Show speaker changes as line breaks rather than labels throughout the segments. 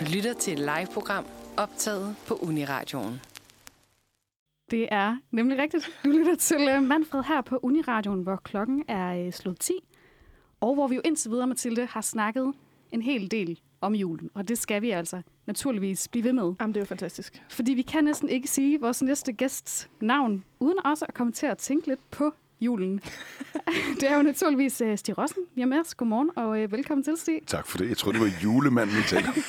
Du lytter til et live-program optaget på Uniradioen.
Det er nemlig rigtigt. Du lytter til øh, Manfred her på Uniradioen, hvor klokken er øh, slået 10. Og hvor vi jo indtil videre, Mathilde, har snakket en hel del om julen. Og det skal vi altså naturligvis blive ved med.
Jamen, det er jo fantastisk.
Fordi vi kan næsten ikke sige vores næste gæsts navn, uden også at komme til at tænke lidt på julen. det er jo naturligvis uh, Stig Rossen. Vi er med os. Godmorgen og uh, velkommen til, Stig.
Tak for det. Jeg troede, det var julemanden, vi talte.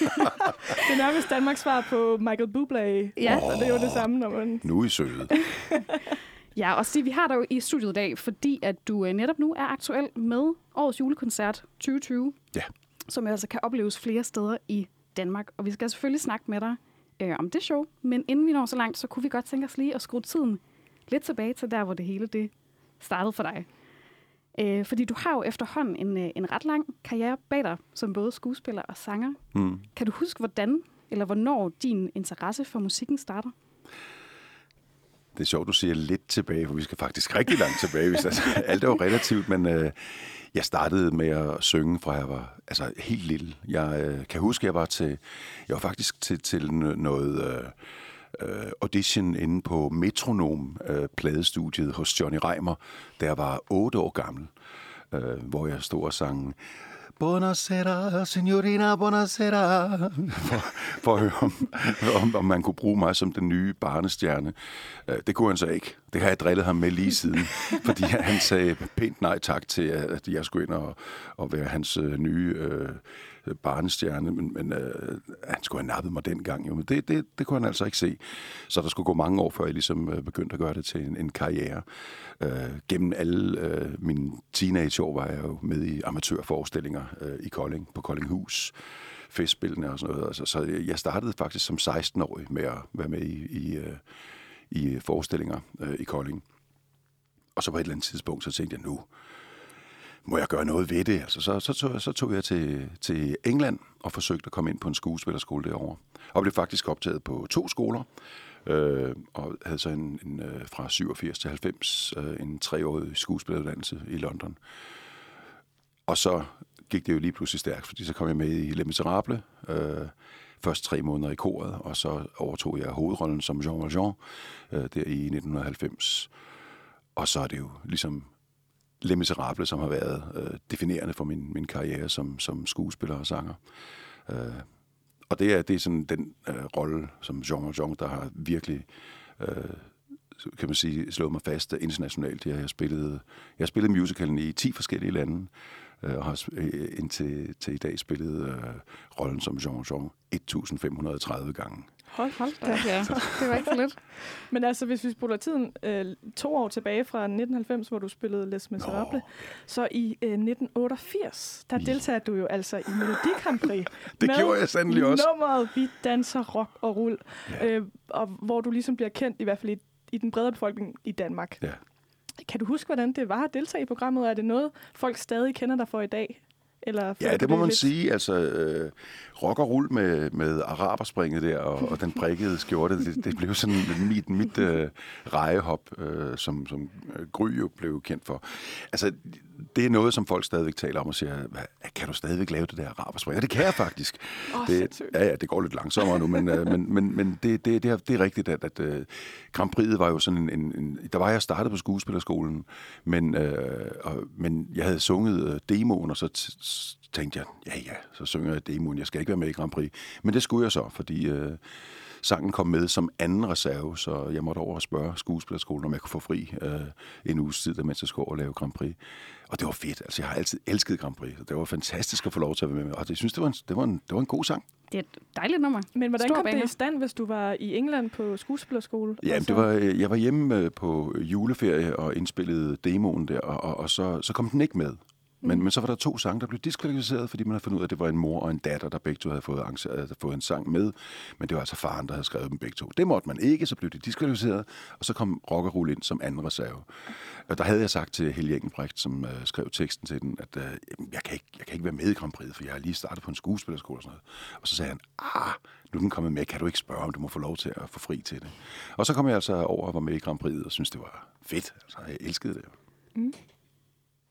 det er nærmest Danmarks svar på Michael Bublé.
Ja.
Oh, det er jo det samme, når man...
Nu er I søde.
ja, og Stig, vi har dig jo i studiet i dag, fordi at du uh, netop nu er aktuel med årets julekoncert 2020.
Ja.
Som altså kan opleves flere steder i Danmark. Og vi skal selvfølgelig snakke med dig øh, om det show. Men inden vi når så langt, så kunne vi godt tænke os lige at skrue tiden lidt tilbage til der, hvor det hele det startede for dig. Øh, fordi du har jo efterhånden en, øh, en ret lang karriere bag dig, som både skuespiller og sanger.
Mm.
Kan du huske, hvordan eller hvornår din interesse for musikken starter?
Det er sjovt, du siger lidt tilbage, for vi skal faktisk rigtig langt tilbage. Hvis altså, alt er jo relativt, men øh, jeg startede med at synge fra jeg var altså, helt lille. Jeg øh, kan huske, jeg var til, jeg var faktisk til, til noget... Øh, øh, audition inde på Metronom øh, pladestudiet hos Johnny Reimer, da jeg var otte år gammel, øh, hvor jeg stod og sang Buonasera, signorina, buonasera. For, for at høre, om, om, om man kunne bruge mig som den nye barnestjerne. Øh, det kunne han så ikke. Det har jeg drillet ham med lige siden. fordi han sagde pænt nej tak til, at jeg skulle ind og, og være hans øh, nye øh, Øh, barnestjerne. Men, men øh, han skulle have nappet mig dengang. Jo. Men det, det, det kunne han altså ikke se. Så der skulle gå mange år, før jeg ligesom øh, begyndte at gøre det til en, en karriere. Øh, gennem alle øh, mine teenageår var jeg jo med i amatørforestillinger øh, i Kolding, på Koldinghus festspillene og sådan noget. Altså, så jeg startede faktisk som 16-årig med at være med i, i, øh, i forestillinger øh, i Kolding. Og så på et eller andet tidspunkt, så tænkte jeg, nu må jeg gøre noget ved det. Altså, så, så, tog, så tog jeg til, til England og forsøgte at komme ind på en skuespillerskole derovre. Og blev faktisk optaget på to skoler. Øh, og havde så en, en, øh, fra 87 til 90 øh, en treårig skuespilleruddannelse i London. Og så gik det jo lige pludselig stærkt, fordi så kom jeg med i Les Miserables, øh, først tre måneder i koret, og så overtog jeg hovedrollen som Jean Valjean øh, der i 1990. Og så er det jo ligesom Les Miserables, som har været øh, definerende for min, min karriere som, som skuespiller og sanger. Øh, og det er, det er sådan den øh, rolle som Jean Valjean, der har virkelig øh, kan man sige, slået mig fast internationalt. Jeg har spillet, jeg har spillet musicalen i 10 forskellige lande, øh, og har indtil til i dag spillet øh, rollen som Jean Jean 1530 gange.
Hold, hold
da. Ja, det var ikke så lidt.
Men altså, hvis vi spoler tiden øh, to år tilbage fra 1990, hvor du spillede Les Miserables, Nå. så i øh, 1988, der deltager du jo altså i Melodi Grand Prix.
det gjorde jeg sandelig også.
nummeret Vi danser rock og rull, ja. øh, og hvor du ligesom bliver kendt, i hvert fald i, i den brede befolkning i Danmark.
Ja.
Kan du huske, hvordan det var at deltage i programmet? Er det noget, folk stadig kender dig for i dag? Eller
ja, det må man lidt? sige. Altså, øh, rock og rull med, med araberspringet der, og, og den prikkede skjorte, det, det blev sådan mit, mit øh, rejehop, øh, som, som Gry jo blev kendt for. Altså, det er noget, som folk stadigvæk taler om og siger, kan du stadigvæk lave det der araberspring? Ja, det kan jeg faktisk.
Oh,
det, ja, ja, det går lidt langsommere nu, men, øh, men, men, men det, det, det, er, det er rigtigt, at, at uh, Grand Prix var jo sådan en, en, en... Der var jeg startet på skuespillerskolen, men, øh, og, men jeg havde sunget uh, demoen, og så tænkte jeg, ja ja, så synger jeg demoen, jeg skal ikke være med i Grand Prix. Men det skulle jeg så, fordi øh, sangen kom med som anden reserve, så jeg måtte over og spørge skuespillerskolen, om jeg kunne få fri øh, en uges tid, mens jeg skulle over og lave Grand Prix. Og det var fedt. Altså, jeg har altid elsket Grand Prix, og det var fantastisk at få lov til at være med. Og jeg synes, det var en, det var en, det var en god sang.
Det er et dejligt nummer.
Men hvordan Stor kom baner. det i stand, hvis du var i England på skuespillerskole?
Ja, altså... det var, jeg var hjemme øh, på juleferie og indspillede demoen der, og, og, og så, så kom den ikke med. Men, mm. men så var der to sange, der blev diskvalificeret, fordi man havde fundet ud af, at det var en mor og en datter, der begge to havde fået, havde fået en sang med. Men det var altså faren, der havde skrevet dem begge to. Det måtte man ikke, så blev det diskvalificeret, og så kom Rock og Rull ind som anden reserve. Og der havde jeg sagt til Helge Engelbrecht, som uh, skrev teksten til den, at uh, jeg, kan ikke, jeg kan ikke være med i Grand Prix, for jeg har lige startet på en skuespillerskole og sådan noget. Og så sagde han, ah, nu er den kommet med, kan du ikke spørge, om du må få lov til at få fri til det? Og så kom jeg altså over og var med i Grand Prix, og synes det var fedt. Altså, jeg elskede det. Mm.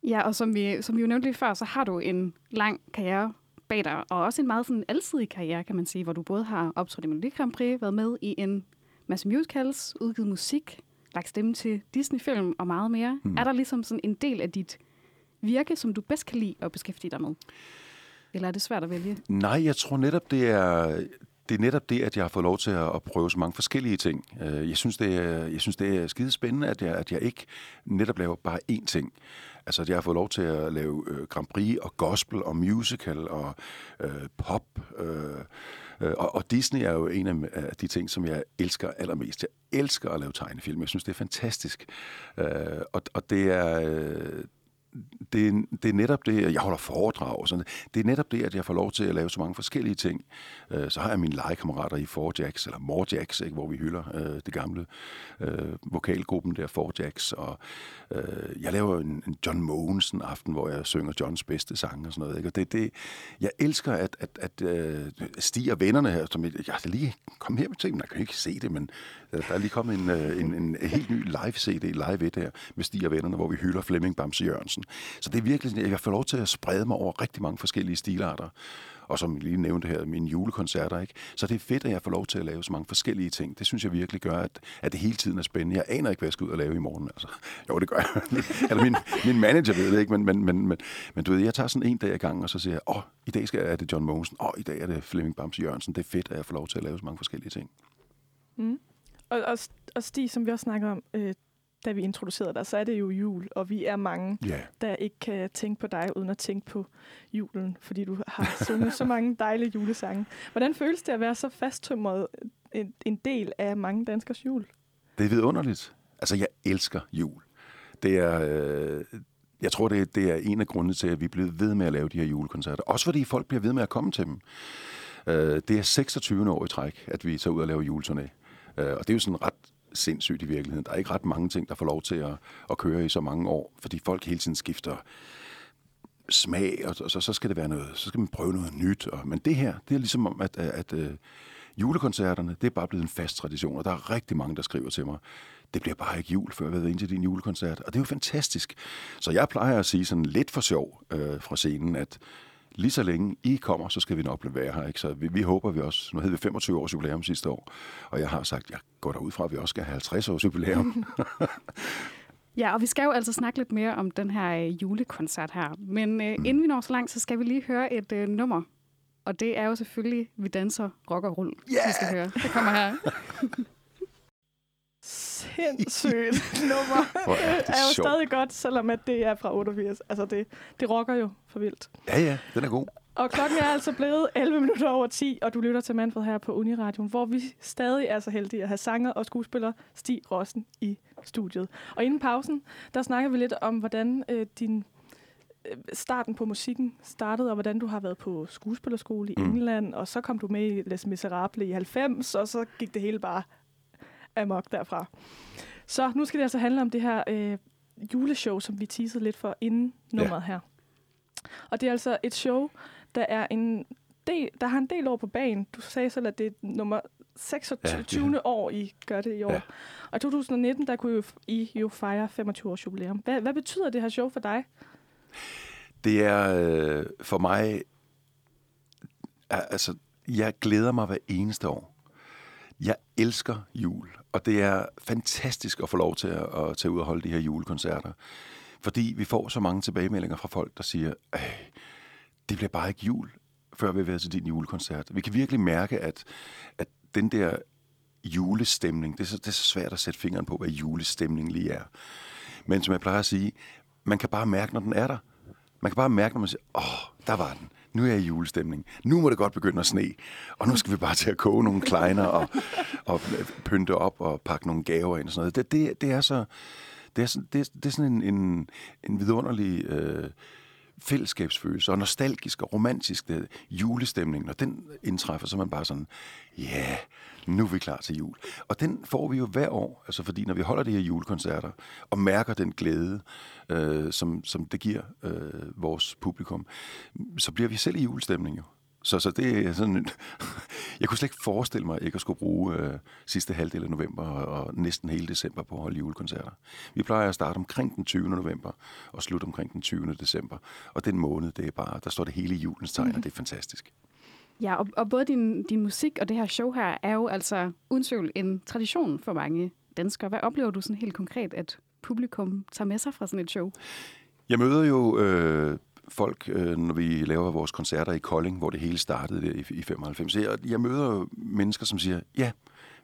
Ja, og som vi, som vi jo nævnte lige før, så har du en lang karriere bag dig, og også en meget sådan alsidig karriere, kan man sige, hvor du både har optrådt i Melodi Grand Prix, været med i en masse musicals, udgivet musik, lagt stemme til Disney-film og meget mere. Mm. Er der ligesom sådan en del af dit virke, som du bedst kan lide at beskæftige dig med? Eller er det svært at vælge?
Nej, jeg tror netop, det er, det er netop det, at jeg har fået lov til at, at prøve så mange forskellige ting. Øh, jeg synes, det er, jeg synes, det er skide spændende, at jeg, at jeg ikke netop laver bare én ting. Altså, at jeg har fået lov til at lave øh, Grand Prix og gospel og musical og øh, pop. Øh, øh og, og Disney er jo en af de ting, som jeg elsker allermest. Jeg elsker at lave tegnefilm. Jeg synes, det er fantastisk. Øh, og, og det er... Øh, det, det er netop det, jeg holder foredrag og sådan Det er netop det, at jeg får lov til at lave så mange forskellige ting. Øh, så har jeg mine legekammerater i Forjax, eller Morjax, ikke, hvor vi hylder øh, det gamle øh, vokalgruppen der, Forjax. Og øh, jeg laver en, en John Mogensen aften, hvor jeg synger Johns bedste sange og sådan noget. Ikke? Og det, det, jeg elsker, at, at, at øh, Stig og vennerne her, som jeg, jeg lige kom her med ting, jeg kan ikke se det, men øh, der er lige kommet en, øh, en, en, en helt ny live-CD, live 1 her, med Stig og vennerne, hvor vi hylder Flemming Bamse Jørgensen. Så det er virkelig, jeg får lov til at sprede mig over rigtig mange forskellige stilarter. Og som jeg lige nævnte her, mine julekoncerter, ikke? Så det er fedt, at jeg får lov til at lave så mange forskellige ting. Det synes jeg virkelig gør, at, at det hele tiden er spændende. Jeg aner ikke, hvad jeg skal ud og lave i morgen. Altså, jo, det gør jeg. Eller min, min manager ved det ikke, men, men, men, men, men du ved, jeg tager sådan en dag ad gangen, og så siger jeg, åh, oh, i dag skal jeg, er det John Mogensen, åh, oh, i dag er det Flemming Bams Jørgensen. Det er fedt, at jeg får lov til at lave så mange forskellige ting.
Mm. Og, og, og Stig, som vi også snakker om, øh, da vi introducerede dig, så er det jo jul, og vi er mange,
yeah.
der ikke kan tænke på dig, uden at tænke på julen, fordi du har sunget så mange dejlige julesange. Hvordan føles det at være så fasttømret en, en del af mange danskers jul?
Det er vidunderligt. Altså, jeg elsker jul. Det er... Øh, jeg tror, det, det er en af grundene til, at vi er blevet ved med at lave de her julekoncerter. Også fordi folk bliver ved med at komme til dem. Øh, det er 26. år i træk, at vi tager ud og laver juleturné. Øh, og det er jo sådan ret sindssygt i virkeligheden. Der er ikke ret mange ting, der får lov til at, at køre i så mange år, fordi folk hele tiden skifter smag, og så, så skal det være noget, så skal man prøve noget nyt. Og, men det her, det er ligesom om, at, at, at uh, julekoncerterne, det er bare blevet en fast tradition, og der er rigtig mange, der skriver til mig, det bliver bare ikke jul, før jeg har været ind til din julekoncert. Og det er jo fantastisk. Så jeg plejer at sige sådan lidt for sjov øh, fra scenen, at lige så længe I kommer, så skal vi nok blive være her. Ikke? Så vi, vi håber, vi også... Nu havde vi 25 års jubilæum sidste år, og jeg har sagt, jeg går derud fra, at vi også skal have 50 års jubilæum.
ja, og vi skal jo altså snakke lidt mere om den her øh, julekoncert her. Men øh, mm. inden vi når så langt, så skal vi lige høre et øh, nummer. Og det er jo selvfølgelig, vi danser rock og rull,
yeah!
vi skal høre. Det kommer her.
sindssygt nummer.
Hvor er, det
er jo
sjovt.
stadig godt, selvom at det er fra 88. Altså, det, det rocker jo for vildt.
Ja, ja, den er god.
Og klokken er altså blevet 11 minutter over 10, og du lytter til Manfred her på Uniradion, hvor vi stadig er så heldige at have sanger og skuespiller Stig Rossen i studiet. Og inden pausen, der snakker vi lidt om, hvordan øh, din øh, starten på musikken startede, og hvordan du har været på skuespillerskole i mm. England, og så kom du med i Les Miserables i 90, og så gik det hele bare amok derfra. Så nu skal det altså handle om det her øh, juleshow, som vi teasede lidt for inden nummeret ja. her. Og det er altså et show, der er en del, der har en del år på banen. Du sagde selv, at det er nummer 26. Ja, ja. år, I gør det i år. Ja. Og i 2019, der kunne I jo fejre 25 års jubilæum. Hvad, hvad betyder det her show for dig?
Det er øh, for mig... Altså, jeg glæder mig hver eneste år. Jeg elsker jul, og det er fantastisk at få lov til at, at tage ud og holde de her julekoncerter. Fordi vi får så mange tilbagemeldinger fra folk, der siger, det bliver bare ikke jul, før vi har været til din julekoncert. Vi kan virkelig mærke, at, at den der julestemning, det er, så, det er så svært at sætte fingeren på, hvad julestemning lige er. Men som jeg plejer at sige, man kan bare mærke, når den er der. Man kan bare mærke, når man siger, åh, oh, der var den nu er jeg i julestemning. Nu må det godt begynde at sne. Og nu skal vi bare til at koge nogle kleiner og, og pynte op og pakke nogle gaver ind og sådan noget. Det, det, det er så... Det er, sådan, det, det er sådan en, en, en vidunderlig øh, fællesskabsfølelse, og nostalgisk og romantisk det, julestemning. Når den indtræffer, så er man bare sådan, ja, yeah, nu er vi klar til jul. Og den får vi jo hver år, altså fordi når vi holder de her julekoncerter, og mærker den glæde, øh, som, som det giver øh, vores publikum, så bliver vi selv i julestemning jo. Så, så det er sådan, Jeg kunne slet ikke forestille mig ikke at skulle bruge øh, sidste halvdel af november og, og næsten hele december på at holde julekoncerter. Vi plejer at starte omkring den 20. november og slutte omkring den 20. december. Og den måned, det er bare, der står det hele julens tegn, mm. og det er fantastisk.
Ja, og, og både din, din musik og det her show her er jo altså uden tvivl en tradition for mange danskere. Hvad oplever du sådan helt konkret, at publikum tager med sig fra sådan et show?
Jeg møder jo øh, folk, øh, når vi laver vores koncerter i Kolding, hvor det hele startede der i, i 95. Jeg, jeg møder jo mennesker, som siger, ja,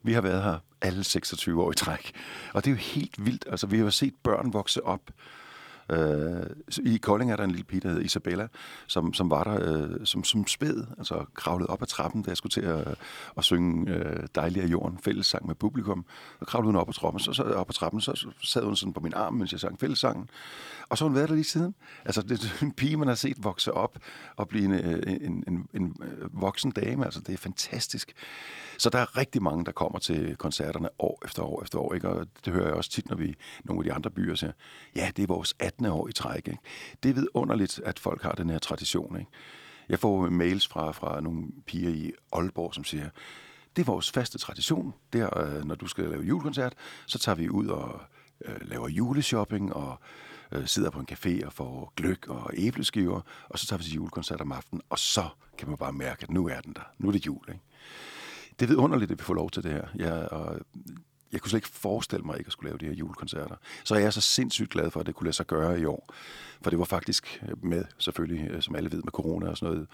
vi har været her alle 26 år i træk. Og det er jo helt vildt. Altså, vi har set børn vokse op Øh, I Kolding er der en lille pige, der hedder Isabella, som, som var der øh, som, som spæd, altså kravlede op ad trappen, da jeg skulle til at, at synge øh, Dejlig af jorden, fællessang med publikum. Og kravlede hun op ad trappen, så, så op ad trappen, så sad hun sådan på min arm, mens jeg sang fællessangen. Og så har hun været der lige siden. Altså, det er en pige, man har set vokse op og blive en, øh, en, en, en, øh, voksen dame. Altså, det er fantastisk. Så der er rigtig mange, der kommer til koncerterne år efter år efter år. Ikke? Og det hører jeg også tit, når vi nogle af de andre byer siger, ja, det er vores 18. år i træk. Ikke? Det er vidunderligt, at folk har den her tradition. Ikke? Jeg får mails fra, fra nogle piger i Aalborg, som siger, det er vores faste tradition. Der, øh, når du skal lave julekoncert, så tager vi ud og øh, laver juleshopping og øh, sidder på en café og får gløk og æbleskiver, og så tager vi til julekoncert om aftenen, og så kan man bare mærke, at nu er den der. Nu er det jul. Ikke? Det er vidunderligt, at vi får lov til det her. Jeg, og jeg kunne slet ikke forestille mig ikke at skulle lave de her julekoncerter. Så jeg er så sindssygt glad for, at det kunne lade sig gøre i år. For det var faktisk med, selvfølgelig, øh, som alle ved med corona og sådan noget,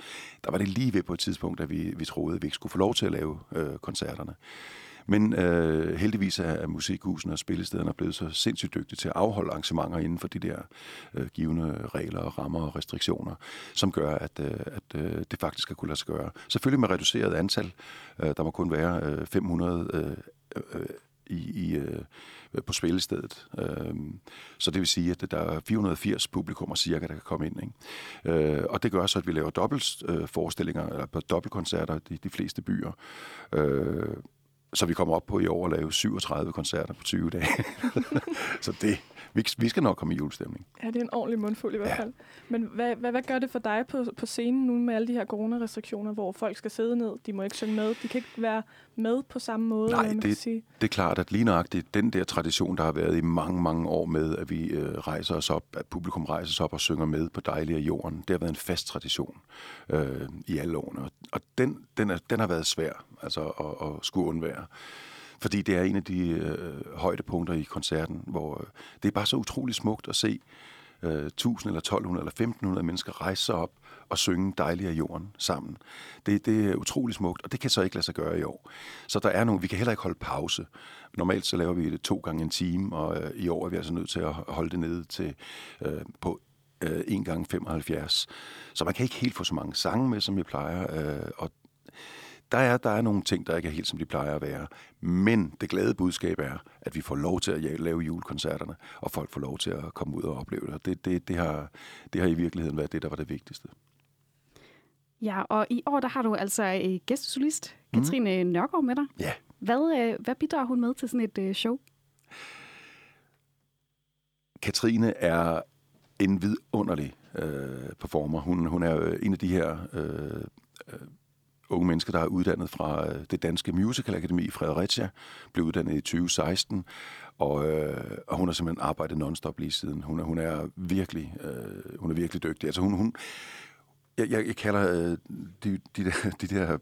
der var det lige ved på et tidspunkt, at vi, vi troede, at vi ikke skulle få lov til at lave øh, koncerterne. Men øh, heldigvis er, er musikhusene og spillestederne blevet så sindssygt dygtige til at afholde arrangementer inden for de der øh, givende regler og rammer og restriktioner, som gør, at, øh, at øh, det faktisk skal kunne lade sig gøre. Selvfølgelig med reduceret antal. Øh, der må kun være øh, 500 øh, øh, i, i, øh, på spillestedet. Øh, så det vil sige, at der er 480 publikummer cirka, der kan komme ind. Ikke? Øh, og det gør så, at vi laver dobbelt øh, forestillinger, eller på dobbeltkoncerter i de fleste byer. Øh, så vi kommer op på i år at lave 37 koncerter på 20 dage. så det, vi, vi skal nok komme i julestemning.
Ja, det er en ordentlig mundfuld i hvert fald. Ja. Men hvad, hvad, hvad gør det for dig på, på scenen nu med alle de her coronarestriktioner, hvor folk skal sidde ned, de må ikke synge med, de kan ikke være med på samme måde?
Nej, det, kan sige. det er klart, at lige nøjagtigt den der tradition, der har været i mange, mange år med, at vi øh, rejser os op, at publikum rejser sig op og synger med på Dejlige af Jorden, det har været en fast tradition øh, i alle årene. Og, og den, den, er, den har været svær altså, at, at skulle undvære. Fordi det er en af de øh, højdepunkter i koncerten, hvor øh, det er bare så utrolig smukt at se øh, 1000 eller 1200 eller 1500 mennesker rejse sig op og synge Dejlig af jorden sammen. Det, det er utrolig smukt, og det kan så ikke lade sig gøre i år. Så der er nogle, vi kan heller ikke holde pause. Normalt så laver vi det to gange en time, og øh, i år er vi altså nødt til at holde det nede til øh, på øh, 1 gange 75. Så man kan ikke helt få så mange sange med, som vi plejer, øh, og der er, der er nogle ting, der ikke er helt, som de plejer at være. Men det glade budskab er, at vi får lov til at lave julekoncerterne, og folk får lov til at komme ud og opleve det. Det, det, det, har, det har i virkeligheden været det, der var det vigtigste.
Ja, og i år der har du altså øh, gæstesolist mhm. Katrine mm. Nørgaard med dig.
Ja.
Hvad, øh, hvad bidrager hun med til sådan et øh, show?
Katrine er en vidunderlig øh, performer. Hun, hun er en af de her øh, unge mennesker, der er uddannet fra øh, det danske Musical Akademi i Fredericia, blev uddannet i 2016, og, øh, og hun har simpelthen arbejdet nonstop lige siden. Hun er, hun er, virkelig, øh, hun er virkelig dygtig. Altså hun, hun, jeg, jeg, jeg kalder øh, de, de der, de der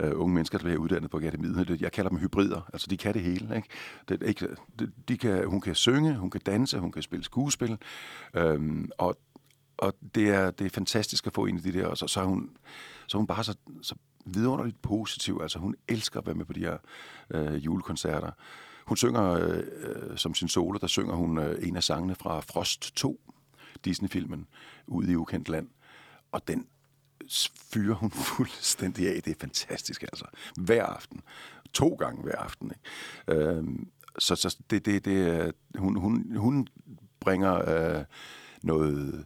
øh, unge mennesker, der bliver uddannet på akademiet, jeg kalder dem hybrider. Altså, de kan det hele. Ikke? Det, ikke, de, de kan, hun kan synge, hun kan danse, hun kan spille skuespil. Øhm, og og det er, det er fantastisk at få en af de der, og så, så er hun, så er hun bare så, så vidunderligt positiv. Altså, hun elsker at være med på de her øh, julekoncerter. Hun synger øh, øh som sin solo, der synger hun øh, en af sangene fra Frost 2, Disney-filmen, ude i ukendt land. Og den fyrer hun fuldstændig af. Det er fantastisk, altså. Hver aften. To gange hver aften. Ikke? Øh, så så det, det, det, hun, hun, hun bringer øh, noget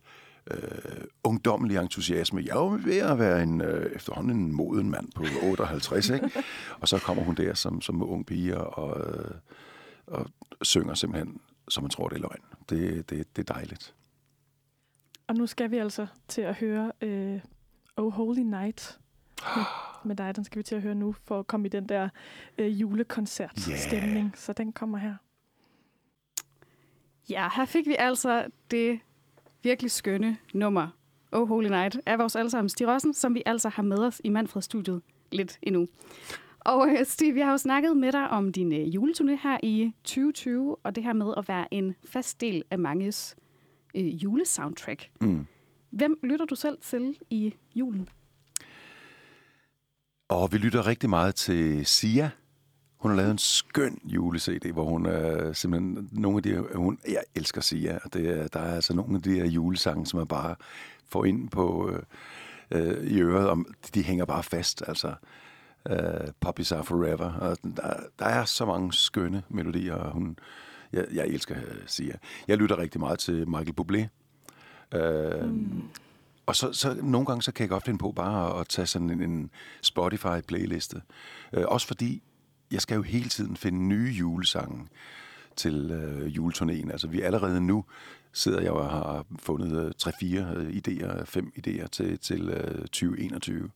øh, ungdommelig entusiasme. Jeg er jo ved at være en, øh, efterhånden en moden mand på 58, ikke? og så kommer hun der som, som ung pige og, øh, og synger simpelthen, som man tror, det er løgn. Det, det, det er dejligt.
Og nu skal vi altså til at høre øh, Oh Holy Night med med dig. Den skal vi til at høre nu, for at komme i den der øh, julekoncert-stemning.
Yeah.
Så den kommer her.
Ja, her fik vi altså det virkelig skønne nummer, Oh Holy Night, af vores allesammen Stig Rossen, som vi altså har med os i Manfred-studiet lidt endnu. Og øh, Stig, vi har jo snakket med dig om din øh, juleturné her i 2020, og det her med at være en fast del af manges øh, julesoundtrack.
Mm.
Hvem lytter du selv til i julen?
Og vi lytter rigtig meget til Sia. Hun har lavet en skøn jule-CD, hvor hun øh, simpelthen... Nogle af de, hun, jeg elsker Sia, og det, er- der er altså nogle af de her julesange, som man bare får ind på øh, øh, i øret, og de hænger bare fast, altså. Øh, Puppies Are Forever. Og der, der er så mange skønne melodier, og hun, jeg, jeg elsker øh, Sia. Jeg lytter rigtig meget til Michael Bublé. Øh, mm. Og så, så nogle gange så kan jeg godt finde på bare at, at tage sådan en, en Spotify-playliste. Øh, også fordi jeg skal jo hele tiden finde nye julesange til øh, juleturnéen. Altså vi allerede nu sidder jeg og har fundet øh, 3-4 øh, idéer, fem idéer til, til øh, 2021.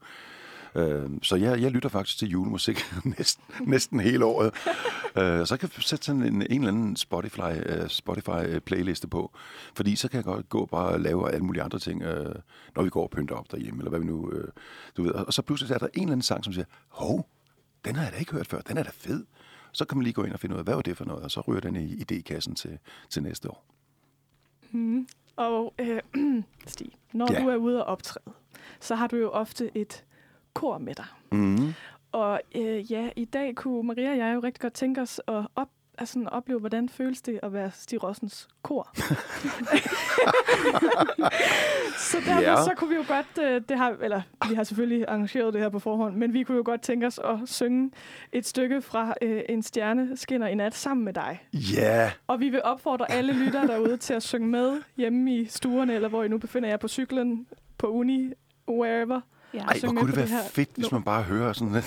Øh, så jeg, jeg lytter faktisk til julemusik næsten, næsten hele året. øh, så kan jeg sætte sådan en, en eller anden Spotify, øh, Spotify øh, playliste på. Fordi så kan jeg godt gå og bare lave alle mulige andre ting, øh, når vi går og pynter op derhjemme, eller hvad vi nu... Øh, du ved. Og så pludselig er der en eller anden sang, som siger, hov, den har jeg da ikke hørt før, den er da fed. Så kan man lige gå ind og finde ud af, hvad var det for noget, og så ryger den i idékassen til, til næste år.
Mm. Og øh, Stig, når
Ja.
du er ude og optræde, så har du jo ofte et kor med dig.
Mm.
Og øh, ja, i dag kunne Maria og jeg jo rigtig godt tænke os at op, altså, opleve, hvordan føles det at være Stig Rossens kor. så derfor
Ja.
så kunne vi jo godt, øh, det har, eller vi har selvfølgelig arrangeret det her på forhånd, men vi kunne jo godt tænke os at synge et stykke fra øh, En stjerne skinner i nat sammen med dig.
Ja,
Og vi vil opfordre alle lyttere derude til at synge med hjemme i stuerne, eller hvor I nu befinder jer på cyklen, på uni, wherever.
Ja.
Ej, hvor kunne det være
det
fedt, hvis man bare hører sådan at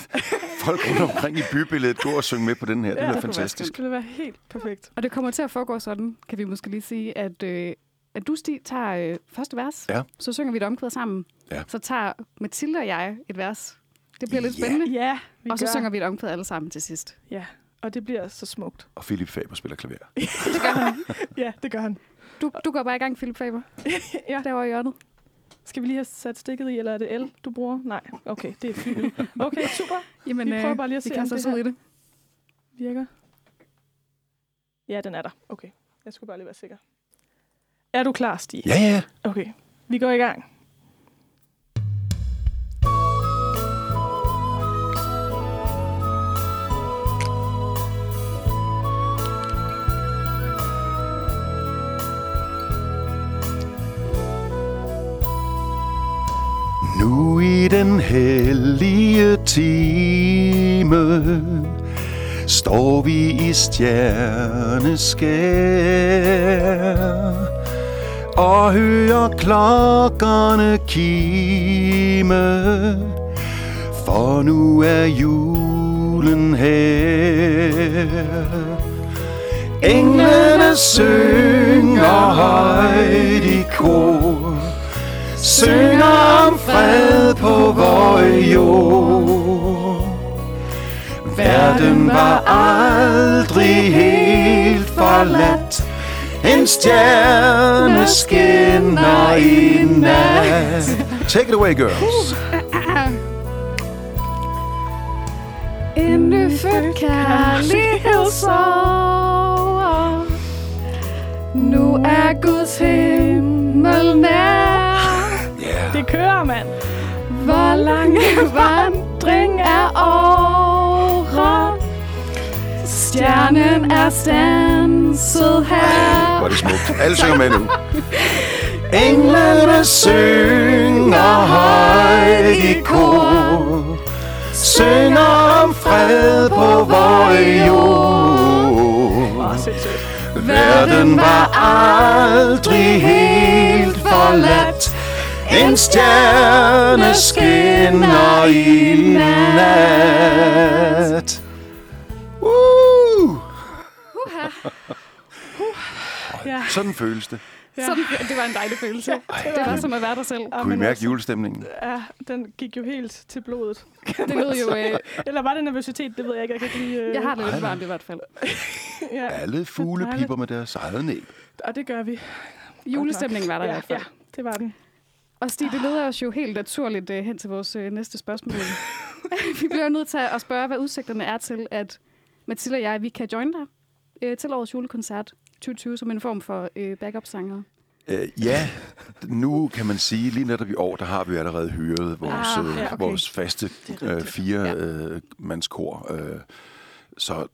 folk rundt omkring i bybilledet gå og synge med på den her. Det
Ja, kunne være
fantastisk.
Det ville være helt perfekt.
Og det kommer til at foregå sådan, kan vi måske lige sige, at, øh, at du, Stig, tager øh, første vers.
Ja.
Så synger vi et omkvæd sammen.
Ja.
Så tager Mathilde og jeg et vers. Det bliver lidt
Ja.
spændende.
Ja, vi
Og så
gør.
synger vi et omkvæd alle sammen til sidst.
Ja, og det bliver så smukt.
Og Philip Faber spiller klaver.
Det gør han.
Ja, det gør han.
Du, du går bare i gang, Philip Faber.
Ja.
Derovre i hjørnet.
Skal vi lige have sat stikket i, eller er det el, du bruger? Nej, okay, det er fyld. Okay, super.
Jamen,
Vi prøver bare lige at
vi
se,
kan
om
så
det her-
i det.
Virker. Ja, den er der. Okay, jeg skulle bare lige være sikker. Er du klar, Stig?
Ja, ja.
Okay, vi går i gang.
Nu i den hellige time står vi i stjerneskær og hører klokkerne kime, for nu er julen her. Englene synger højt i kor, synger om fred på vor jord. Verden var aldrig helt forladt, en stjerne skinner i nat. Take it away, girls.
En nyfødt kærlighed sover. Nu er Guds himmel nær.
Yeah.
Det kører, mand.
Hvor lange vandring er over. Stjernen er stanset her.
Er det smukt. Alle synger med nu. Englene synger højt i kor, synger om fred på vor jord. Verden var aldrig helt forladt. En stjerne skinner i nat. Uh!
Ja.
Sådan føles det.
Ja. Sådan, det var en dejlig følelse.
Ej,
det var som at være dig selv.
Ja,
Kunne I mærke
altså,
julestemningen?
Ja, den gik jo helt til blodet.
Det lød jo... Øh,
Eller var det nervøsitet? Det ved jeg ikke. Jeg kan ikke lige... Øh,
jeg har det lidt varmt i hvert fald.
ja.
Alle fugle piper med deres eget næb.
Og det gør vi.
Julestemningen var der i
ja,
hvert fald.
Ja, det var den.
Og Stig, det leder os jo helt naturligt uh, hen til vores uh, næste spørgsmål. vi bliver nødt til at spørge, hvad udsigterne er til, at Mathilde og jeg, vi kan join dig uh, til årets julekoncert 2020 som en form for uh, backup-sanger.
Øh, ja, nu kan man sige, lige netop i år, der har vi allerede hyret vores,
Ah,
ah,
ja, okay.
vores faste øh, fire ja. øh. Øh, så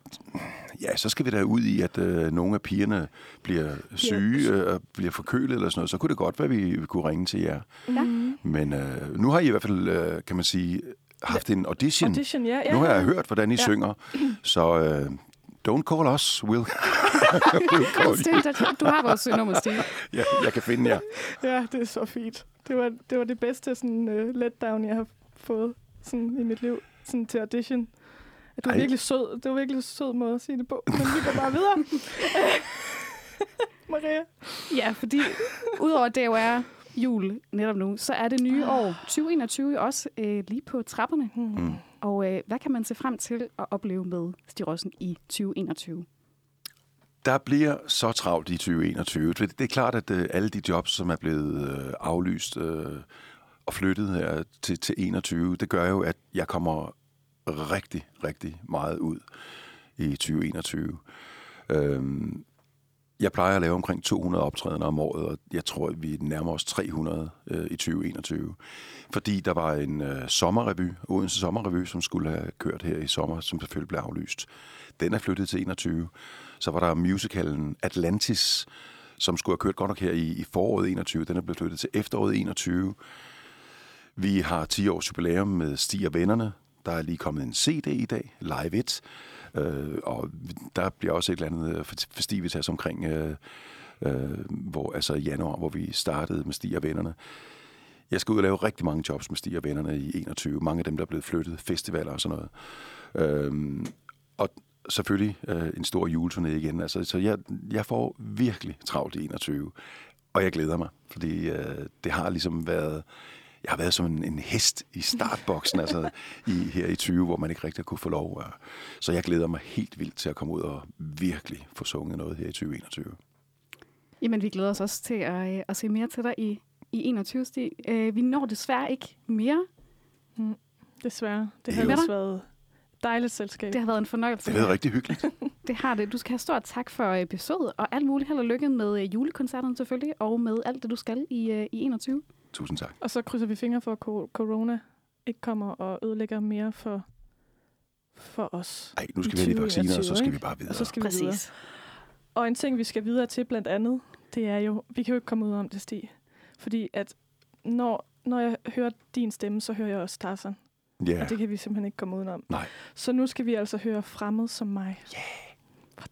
ja, så skal vi da ud i, at øh, nogle af pigerne bliver syge øh, og bliver forkølet eller sådan noget. Så kunne det godt være, at vi, vi kunne ringe til jer.
Ja.
Men øh, nu har I i hvert fald, øh, kan man sige, haft en audition.
Audition, ja. ja.
Nu har jeg hørt, hvordan I
Ja.
synger. Så øh, don't call us, Will. we'll call you.
Stig, du har vores nummer, Stig.
Ja, jeg kan finde jer.
Ja, det er så fint. Det var det, var det bedste sådan, uh, letdown, jeg har fået sådan, i mit liv sådan til audition. Du var
Ej.
virkelig sød. Det var virkelig en sød måde at sige det på. Men vi går bare videre. Maria.
Ja, fordi udover det jo er jul netop nu, så er det nye år 2021 jo også øh, lige på trapperne.
Mm.
Og øh, hvad kan man se frem til at opleve med Stig Rossen i 2021?
Der bliver så travlt i 2021. Det det er klart, at øh, alle de jobs, som er blevet øh, aflyst øh, og flyttet her til, til 21, det gør jo, at jeg kommer rigtig, rigtig meget ud i 2021. Øhm, jeg plejer at lave omkring 200 optrædener om året, og jeg tror, at vi nærmer os 300 øh, i 2021. Fordi der var en øh, sommerrevy, Odense Sommerrevy, som skulle have kørt her i sommer, som selvfølgelig blev aflyst. Den er flyttet til 21. Så var der musicalen Atlantis, som skulle have kørt godt nok her i, i foråret 21. Den er blevet flyttet til efteråret 21. Vi har 10 års jubilæum med Stig og Vennerne. Der er lige kommet en CD i dag, Live It. Øh, og der bliver også et eller andet øh, festivitas omkring, øh, øh, hvor, altså i januar, hvor vi startede med Stig og Vennerne. Jeg skal ud og lave rigtig mange jobs med Stig og Vennerne i 21. Mange af dem, der er blevet flyttet, festivaler og sådan noget. Øh, og selvfølgelig øh, en stor juleturné igen. Altså, så jeg, jeg får virkelig travlt i 21. Og jeg glæder mig, fordi øh, det har ligesom været... Jeg har været som en, en hest i startboksen, altså i, her i 20, hvor man ikke rigtig kunne få lov. Og, så jeg glæder mig helt vildt til at komme ud og virkelig få sunget noget her i 2021.
Jamen, vi glæder os også til at, øh, at se mere til dig i, i 21. Stig. Øh, vi når desværre ikke mere.
Desværre. Det
Det
har ellers været et dejligt selskab.
Det har været en fornøjelse.
Det har været rigtig hyggeligt.
Det har det. Du skal have stort tak for øh, besøget, og alt muligt held og lykke med øh, julekoncerterne selvfølgelig, og med alt det, du skal i, øh, i 21.
Tusind tak.
Og så krydser vi fingre for, at co- corona ikke kommer og ødelægger mere for, for os.
Ej, nu skal vi have de vacciner, og så
2021,
skal vi bare videre.
Og så skal vi videre. Og en ting, vi skal videre til blandt andet, det er jo, vi kan jo ikke komme ud om det, Stig. Fordi at når, når jeg hører din stemme, så hører jeg også Tarzan.
Ja,
Og det kan vi simpelthen ikke komme udenom.
Nej.
Så nu skal vi altså høre Fremmed som mig.
yeah.